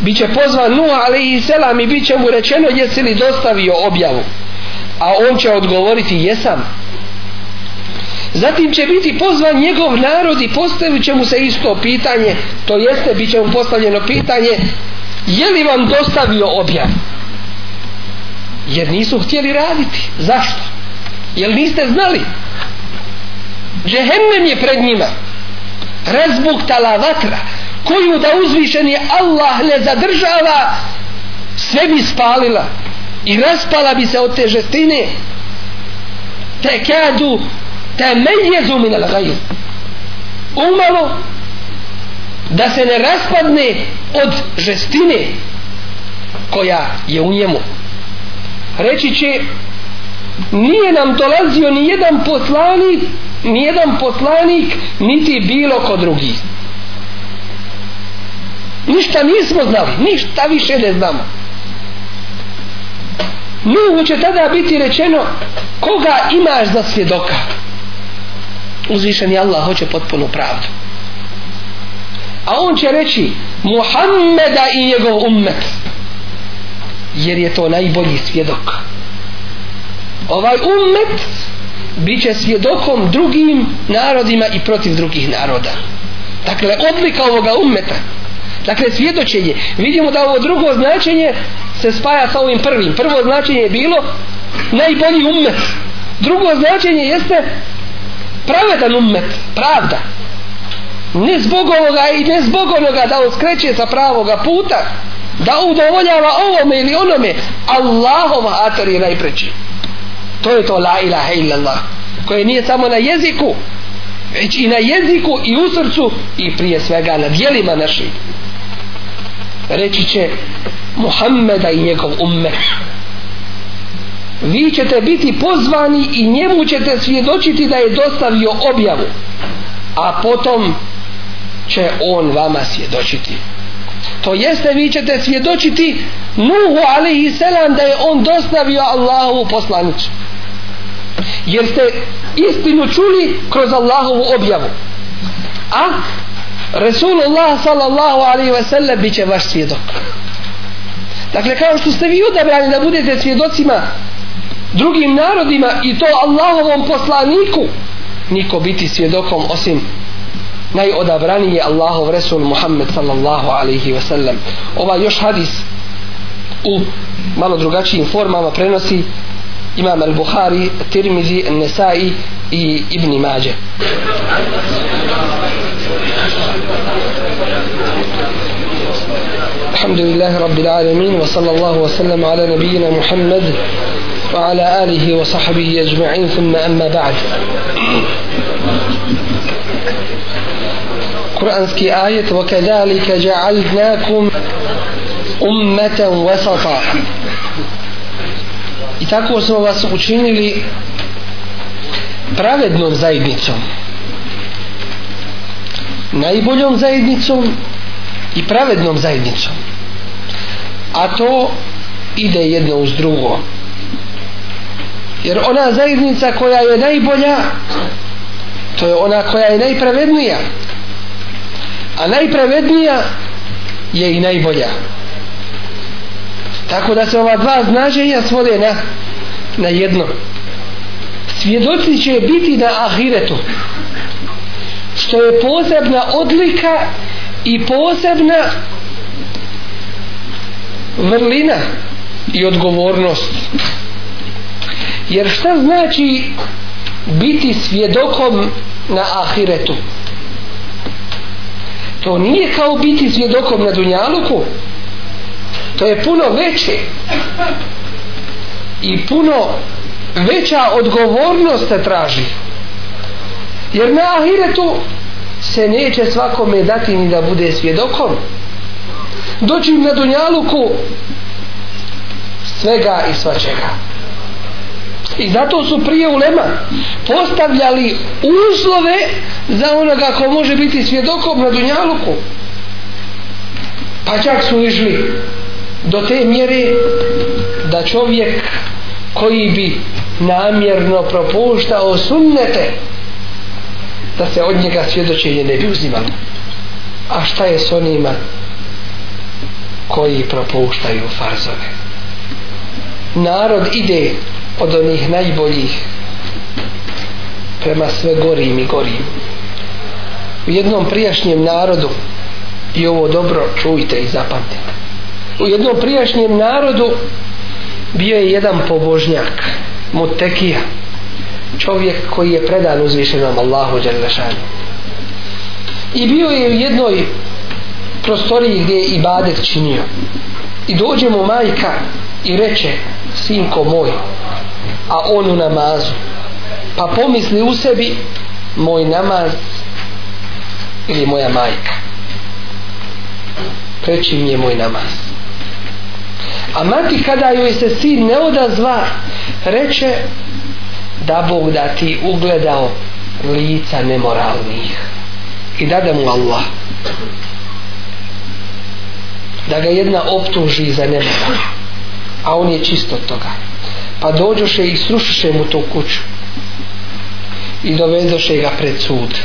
Speaker 1: Biće pozvan Nuh ali i selam i bit će mu rečeno jesi li dostavio objavu a on će odgovoriti jesam zatim će biti pozvan njegov narod i postavit će mu se isto pitanje to jeste bit će mu postavljeno pitanje je li vam dostavio objav jer nisu htjeli raditi. Zašto? Jer niste znali? Džehennem je pred njima. Razbuktala vatra koju da uzvišeni Allah ne zadržava sve bi spalila i raspala bi se od te žestine. Te kadu min al gajr umalo da se ne raspadne od žestine koja je u njemu. Reći će nije nam dolazio ni jedan poslanik ni jedan poslanik niti bilo ko drugi. Ništa nismo znali ništa više ne znamo. Nuhu će tada biti rečeno koga imaš za svjedoka? Uzvišeni Allah hoće potpunu pravdu. A on će reći Muhammeda i njegov ummet. Jer je to najbolji svjedok. Ovaj ummet bit će svjedokom drugim narodima i protiv drugih naroda. Dakle odlika ovoga ummeta. Dakle svjedočenje. Vidimo da ovo drugo značenje se spaja sa ovim prvim. Prvo značenje je bilo najbolji ummet. Drugo značenje jeste pravedan ummet pravda. Ne zbog ovoga i ne zbog onoga da on skreće sa pravoga puta da udovoljava ovome ili onome. Allahova ator je najpreći. To je to la ilaha illallah koje nije samo na jeziku već i na jeziku i u srcu i prije svega na dijelima naših reći će Muhammeda i njegov ummet vi ćete biti pozvani i njemu ćete svjedočiti da je dostavio objavu. A potom će on vama svjedočiti. To jeste vi ćete svjedočiti Nuhu alaihi selam da je on dostavio Allahovu poslanicu. Jer ste istinu čuli kroz Allahovu objavu. A Resulullah sallallahu alaihi ve sellem bit će vaš svjedok. Dakle kao što ste vi odabrani da budete svjedocima drugim narodima i to Allahovom poslaniku niko biti svjedokom osim najodabraniji je Allahov Resul Muhammed sallallahu alaihi ve sellem ovaj još hadis u malo drugačijim formama prenosi Imam al-Bukhari, Tirmizi, Nesai i Ibn Mađe. Alhamdulillahi Rabbil Alamin wa sallallahu wa sallam ala nabijina Muhammed وعلى آله وصحبه أجمعين ثم أما بعد قرآنسكي آية وكذلك جعلناكم أمة وسطا I tako smo vas učinili pravednom zajednicom. Najboljom zajednicom i pravednom zajednicom. A to ide jedno uz drugo jer ona zajednica koja je najbolja to je ona koja je najpravednija. A najpravednija je i najbolja. Tako da se ova dva znaženja svode na, na jedno. Svjedoci će biti na ahiretu što je posebna odlika i posebna vrlina i odgovornost jer šta znači biti svjedokom na ahiretu? To nije kao biti svjedokom na dunjaluku. To je puno veće i puno veća odgovornost se traži. Jer na ahiretu se neće svakome dati ni da bude svjedokom. Doći na dunjaluku svega i svačega i zato su prije ulema postavljali uslove za onoga ko može biti svjedokom na Dunjaluku. Pa čak su išli do te mjere da čovjek koji bi namjerno propuštao sunnete da se od njega svjedočenje ne bi uzimalo. A šta je s onima koji propuštaju farzove? Narod ide od onih najboljih prema sve gorim i gorim. U jednom prijašnjem narodu i ovo dobro čujte i zapamtite u jednom prijašnjem narodu bio je jedan pobožnjak mutekija čovjek koji je predan uzvišenom Allahu Đerlešanu i bio je u jednoj prostoriji gdje je ibadet činio. I dođe mu majka i reče sinko moj a on u namazu. Pa pomisli u sebi moj namaz ili moja majka. Preći mi je moj namaz. A mati kada joj se sin ne odazva reče da Bog da ti ugledao lica nemoralnih. I da da mu Allah. Da ga jedna optuži za nemoral a on je čisto toga pa dođoše i srušiše mu tu kuću. I dovedoše ga pred sud.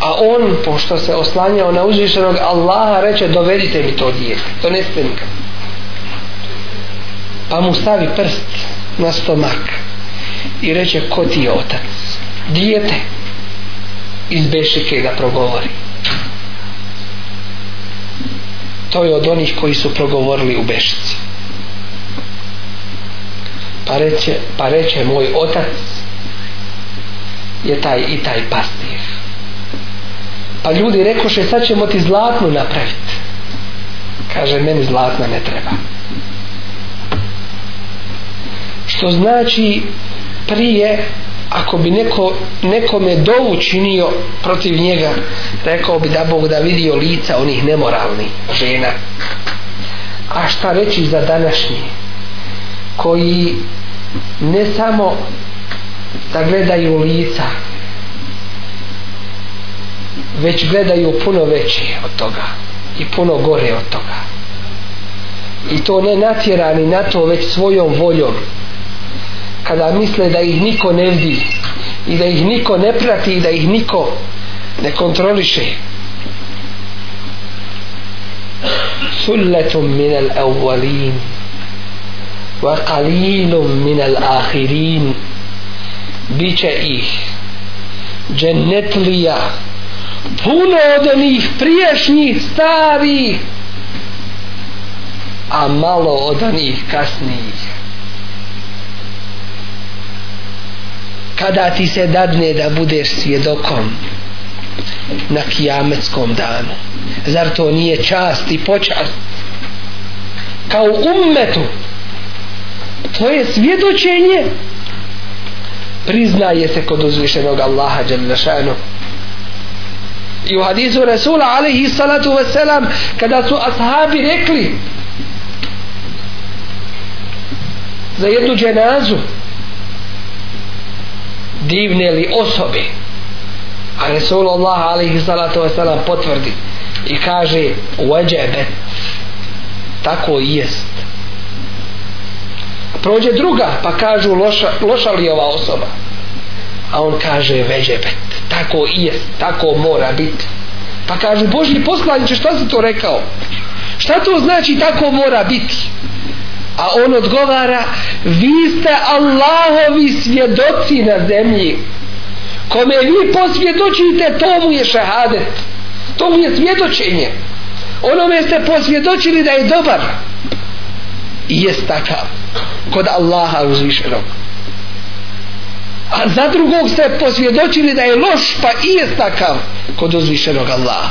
Speaker 1: A on pošto se oslanjao na uzvišenog Allaha reče dovedite mi to dijete doneste mi ga. Pa mu stavi prst na stomak i reče ko ti je otac? Dijete. Iz bešike ga progovori. To je od onih koji su progovorili u bešici pa reče, pa reče moj otac je taj i taj pastir. Pa ljudi rekoše sad ćemo ti zlatnu napraviti kaže meni zlatna ne treba. Što znači prije ako bi neko, nekome dovu činio protiv njega rekao bi da Bog da vidio lica onih nemoralnih žena. A šta reći za današnji koji ne samo da gledaju lica već gledaju puno veće od toga i puno gore od toga. I to ne natjerani na to već svojom voljom. Kada misle da ih niko ne vidi i da ih niko ne prati i da ih niko ne kontroliše. Sulletum min al awwalin wa qalilum min al akhirin. Biće ih džennetlija. Puno od onih priješnjih starih a malo od onih kasnijih. Kada ti se dadne da budeš svjedokom na kijametskom danu zar to nije čast i počast? Kao ummetu to svjedočenje priznaje se kod uzvišenog Allaha Đalešanu i u hadisu Rasula alaihi salatu wasalam kada su ashabi rekli za jednu dženazu divne li osobe? A Resulullah alaihi salatu wasalam potvrdi i kaže uveđebe tako i jest prođe druga pa kažu loša, loša li ova osoba? A on kaže veđebet pa tako i jest tako mora biti. Pa kažu Boži poslaniče šta si to rekao? Šta to znači tako mora biti? A on odgovara vi ste Allahovi svjedoci na zemlji. Kome vi posvjedočite to mu je šahadet to mu je svjedočenje. Onome ste posvjedočili da je dobar jest takav kod Allaha uzvišenog a za drugog ste posvjedočili da je loš pa i jest takav kod uzvišenog Allaha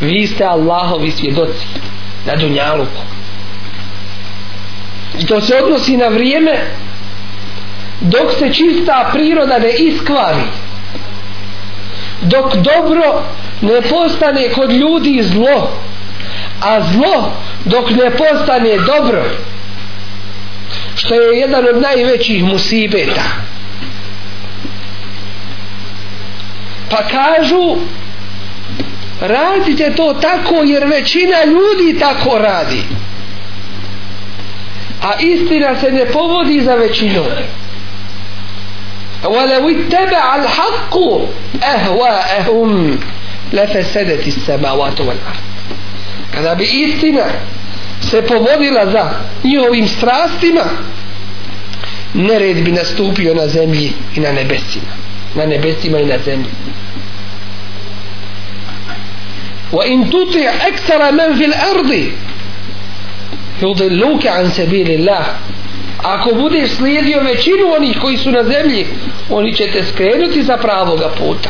Speaker 1: vi ste Allahovi svjedoci na Dunjaluku I to se odnosi na vrijeme dok se čista priroda ne iskvari. Dok dobro ne postane kod ljudi zlo. A zlo dok ne postane dobro. Što je jedan od najvećih musibeta. Pa kažu radite to tako jer većina ljudi tako radi a istina se ne povodi za većinu ولو اتبع الحق أهواءهم لفسدت السماوات والأرض kada bi istina se povodila za njihovim strastima nered bi nastupio na zemlji i na nebesima na nebesima i na zemlji وإن تطع أكثر من في الأرض yudilluke an sabilillah ako budeš slijedio većinu onih koji su na zemlji oni će te skrenuti za pravoga puta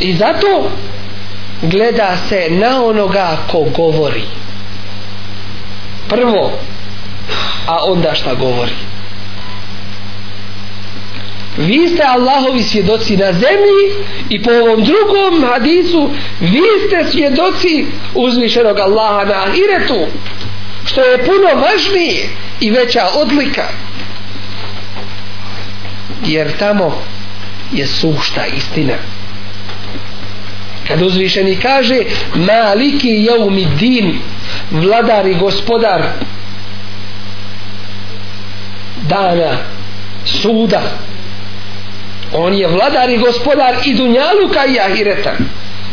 Speaker 1: i zato gleda se na onoga ko govori. Prvo a onda šta govori. Vi ste Allahovi svjedoci na zemlji i po ovom drugom hadisu vi ste svjedoci uzvišenog Allaha na ahiretu što je puno važnije i veća odlika. Jer tamo je sušta istina kad uzvišeni kaže maliki jeumi din vladar i gospodar dana suda. On je vladar i gospodar i dunjaluka i ahireta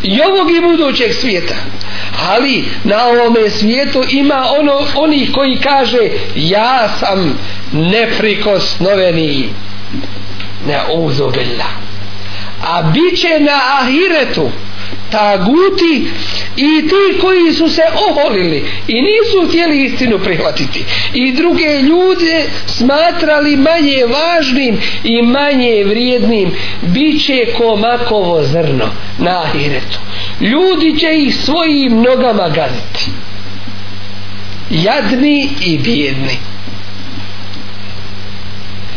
Speaker 1: i ovog i budućeg svijeta. Ali na ovome svijetu ima ono oni koji kaže ja sam neprikosnoveni. Ne uzubila a bit će na ahiretu taguti i ti koji su se oholili i nisu htjeli istinu prihvatiti. I druge ljude smatrali manje važnim i manje vrijednim. Bit će komakovo zrno na ahiretu. Ljudi će ih svojim nogama gaziti jadni i bijedni.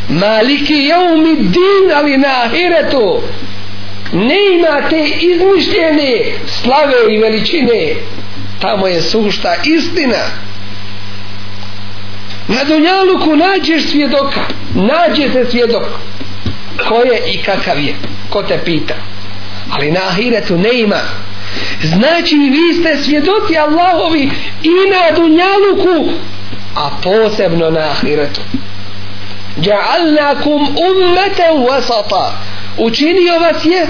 Speaker 1: Maliki jeumi din ali na ahiretu ne ima te izmišljene slave i veličine. Tamo je sušta istina. Na Dunjaluku nađeš svjedoka. Nađe se svjedok. Ko je i kakav je. Ko te pita. Ali na ahiretu ne ima. Znači vi ste svjedoci Allahovi i na Dunjaluku a posebno na ahiretu ja'alnakum ummatan wasata učinio vas je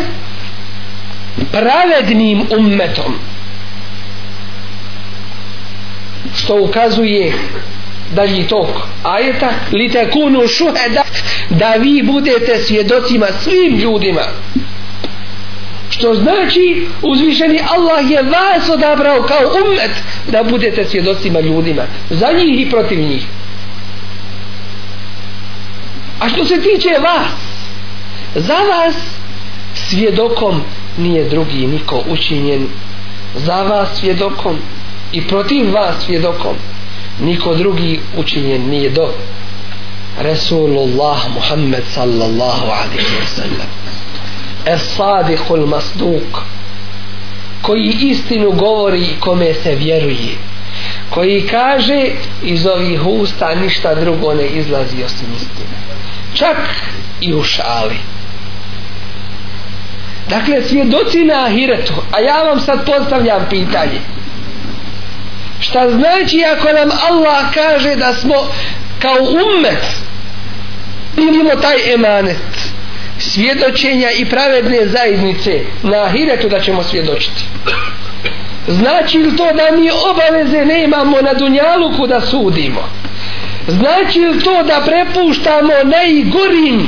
Speaker 1: pravednim ummetom. Što ukazuje dalji tok ajeta li tekunu šuheda da vi budete svjedocima svim ljudima. Što znači uzvišeni Allah je vas odabrao kao ummet da budete svjedocima ljudima za njih i protiv njih a što se tiče vas za vas svjedokom nije drugi niko učinjen. Za vas svjedokom i protiv vas svjedokom niko drugi učinjen nije do. Resulullah Muhammed sallallahu alaihi wa sallam. Es sadiqul masduk koji istinu govori i kome se vjeruje koji kaže iz ovih usta ništa drugo ne izlazi osim istine čak i u šali. Dakle svjedoci na ahiretu a ja vam sad postavljam pitanje. Šta znači ako nam Allah kaže da smo kao ummet imamo taj emanet svjedočenja i pravedne zajednice na ahiretu da ćemo svjedočiti? Znači li to da mi obaveze ne imamo na dunjaluku da sudimo? Znači li to da prepuštamo najgorim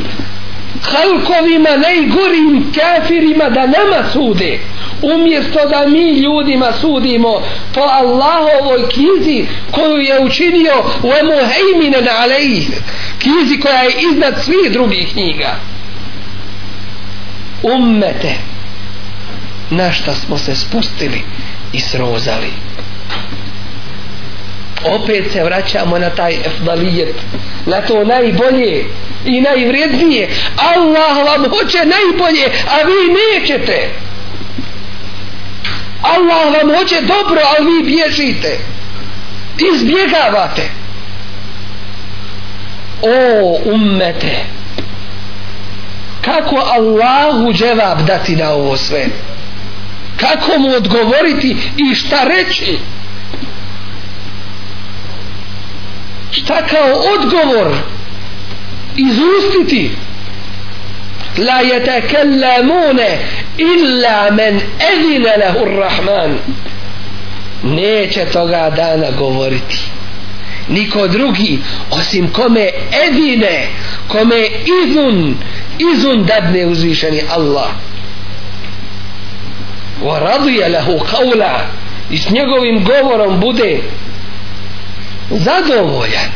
Speaker 1: halkovima, najgorim kafirima da nama sude? Umjesto da mi ljudima sudimo po Allahovoj knjizi koju je učinio u emuhejmine na alejih knjizi koja je iznad svih drugih knjiga. Ummete na šta smo se spustili i srozali? Opet se vraćamo na taj efdalijet na to najbolje i najvrednije. Allah vam hoće najbolje a vi nećete. Allah vam hoće dobro ali vi bježite. Izbjegavate. O ummete kako Allahu dževab dati na ovo sve? Kako mu odgovoriti i šta reći? Šta kao odgovor izustiti? La yatakallamune illa men edine lehu rahman neće toga dana govoriti. Niko drugi osim kome edine kome izun izun dadne uzvišeni Allah. Wa radije lehu kaula i s njegovim govorom bude zadovoljan.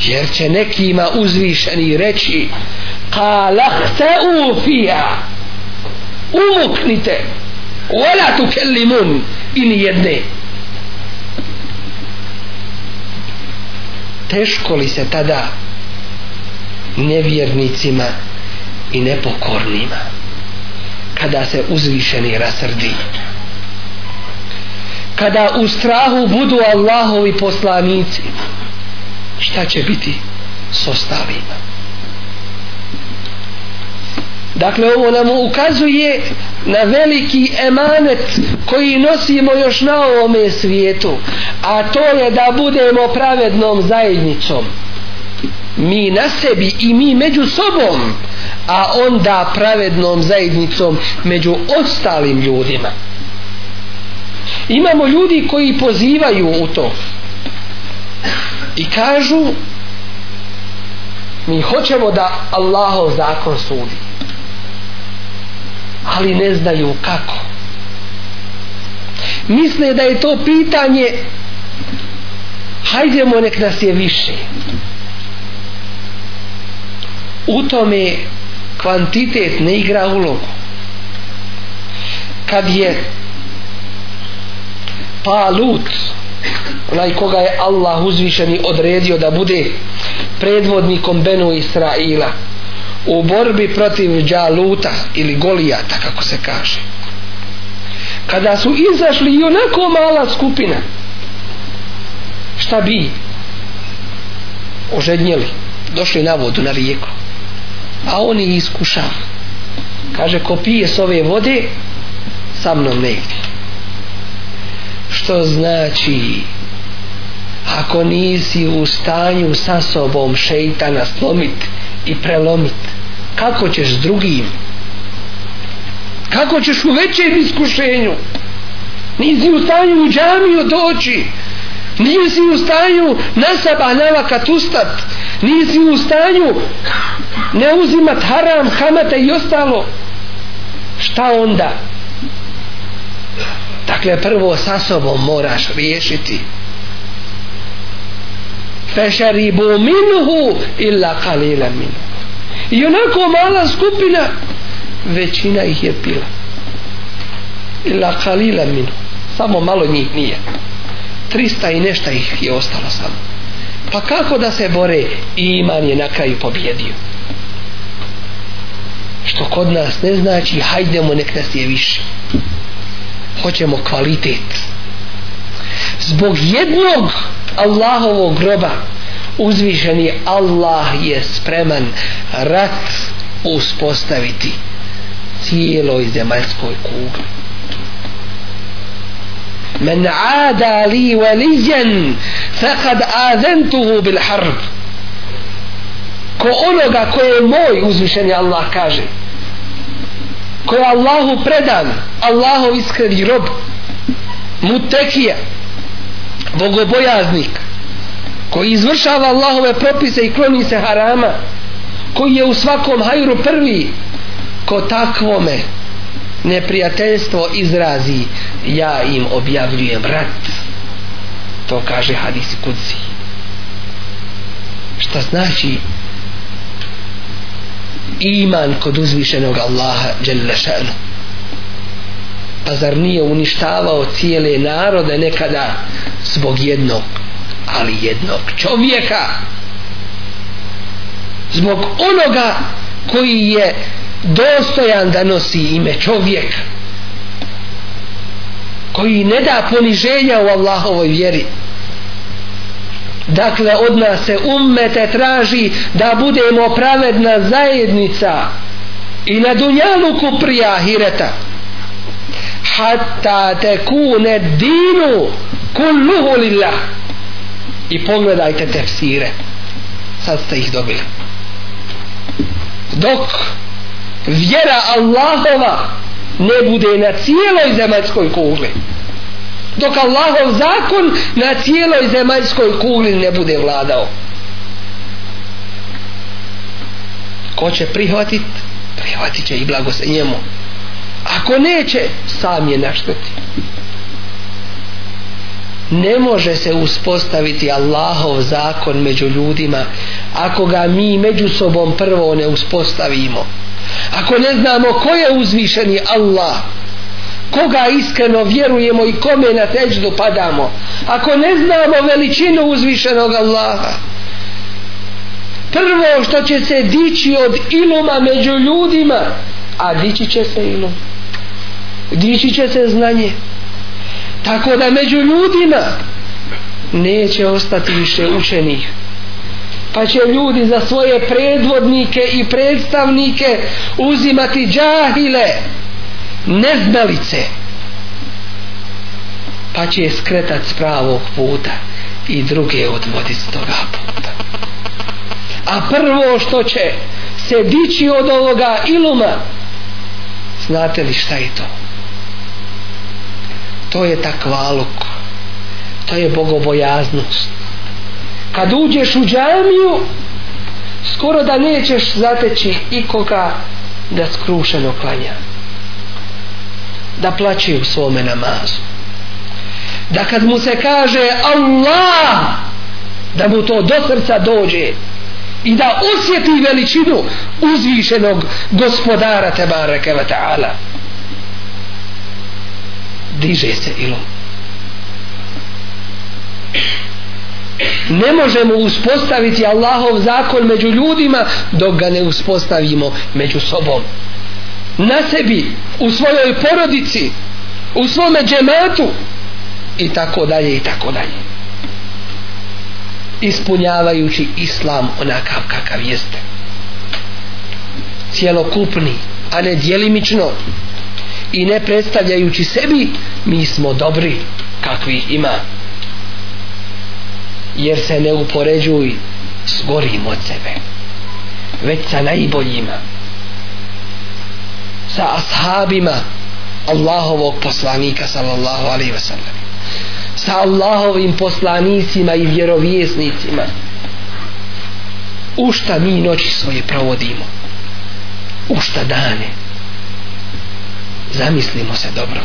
Speaker 1: Jer će nekima uzvišeni reći kalahte u fija umuknite. Wala tu kellimun i nijedne teško li se tada nevjernicima i nepokornima kada se uzvišeni rasrdi? Kada u strahu budu Allahovi poslanici šta će biti s ostalima? Dakle ovo nam ukazuje na veliki emanet koji nosimo još na ovome svijetu a to je da budemo pravednom zajednicom. Mi na sebi i mi među sobom a onda pravednom zajednicom među ostalim ljudima imamo ljudi koji pozivaju u to. I kažu mi hoćemo da Allahov zakon sudi. Ali ne znaju kako. Misle da je to pitanje hajdemo nek nas je više. U tome kvantitet ne igra ulogu. Kad je Palut onaj koga je Allah uzvišeni odredio da bude predvodnikom Benu Israila u borbi protiv Đaluta ili Golijata kako se kaže. Kada su izašli i onako mala skupina šta bi ožednjeli? Došli na vodu, na rijeku. A oni iskušava kaže ko pije s ove vode sa mnom negdje što znači ako nisi u stanju sa sobom šeitana slomit i prelomit kako ćeš s drugim? Kako ćeš u većem iskušenju? Nisi u stanju u džamiju doći nisi u stanju na sabah navakat ustat nisi u stanju ne uzimat haram, kamate i ostalo. Šta onda? Dakle prvo sa sobom moraš riješiti. Fešaribu minuhu illa kalila minuhu i onako mala skupina većina ih je pila. Illa kalila minuhu samo malo njih nije. 300 i nešto ih je ostalo samo. Pa kako da se bore? I iman je na kraju pobjedio. Što kod nas ne znači hajdemo nek nas je više hoćemo kvalitet. Zbog jednog Allahovog groba uzvišeni Allah je spreman rat uspostaviti cijeloj zemaljskoj kugli. Men ada li valijen fekad azentuhu bil harb. Ko onoga ko je moj uzvišeni Allah kaže ko je Allahu predan Allahu iskreni rob mutekija bogobojaznik koji izvršava Allahove propise i kloni se harama koji je u svakom hajru prvi ko takvome neprijateljstvo izrazi ja im objavljujem rat. To kaže hadisi kudzi šta znači iman kod uzvišenog Allaha dželle šanu. Pa zar nije uništavao cijele narode nekada zbog jednog ali jednog čovjeka? Zbog onoga koji je dostojan da nosi ime čovjek koji ne da poniženja u Allahovoj vjeri dakle od nas se ummete traži da budemo pravedna zajednica i na dunjaluku prije ahireta. Hatta tekune dinu kulluhu lillah. I pogledajte tefsire. Sad ste ih dobili. Dok vjera Allahova ne bude na cijeloj zemaljskoj kugli dok Allahov zakon na cijeloj zemaljskoj kugli ne bude vladao. Ko će prihvatit? Prihvatit će i blago se njemu. Ako neće sam je našteti ne može se uspostaviti Allahov zakon među ljudima ako ga mi među sobom prvo ne uspostavimo. Ako ne znamo ko je uzvišeni Allah koga iskreno vjerujemo i kome na teđdu padamo? Ako ne znamo veličinu uzvišenog Allaha prvo što će se dići od iluma među ljudima a dići će se ilum. Dići će se znanje. Tako da među ljudima neće ostati više učenih. Pa će ljudi za svoje predvodnike i predstavnike uzimati džahile neznalice pa će skretat s pravog puta i druge odvoditi s toga puta. A prvo što će se dići od ovoga iluma znate li šta je to? To je takvaluk to je bogobojaznost. Kad uđeš u džamiju skoro da nećeš zateći ikoga da skrušeno klanja da plaće u svome namazu. Da kad mu se kaže Allah da mu to do srca dođe i da osjeti veličinu uzvišenog gospodara Tebareke wa ta'ala. Diže se ilom. Ne možemo uspostaviti Allahov zakon među ljudima dok ga ne uspostavimo među sobom na sebi u svojoj porodici u svome džematu i tako dalje i tako dalje. Ispunjavajući islam onakav kakav jeste. Cijelokupni a ne dijelimično i ne predstavljajući sebi mi smo dobri kakvi ima. Jer se ne upoređuj s gorim od sebe već sa najboljima sa ashabima Allahovog poslanika sallallahu alaihi wasallam sa Allahovim poslanicima i vjerovjesnicima. U šta mi noći svoje provodimo? U šta dane? Zamislimo se dobro.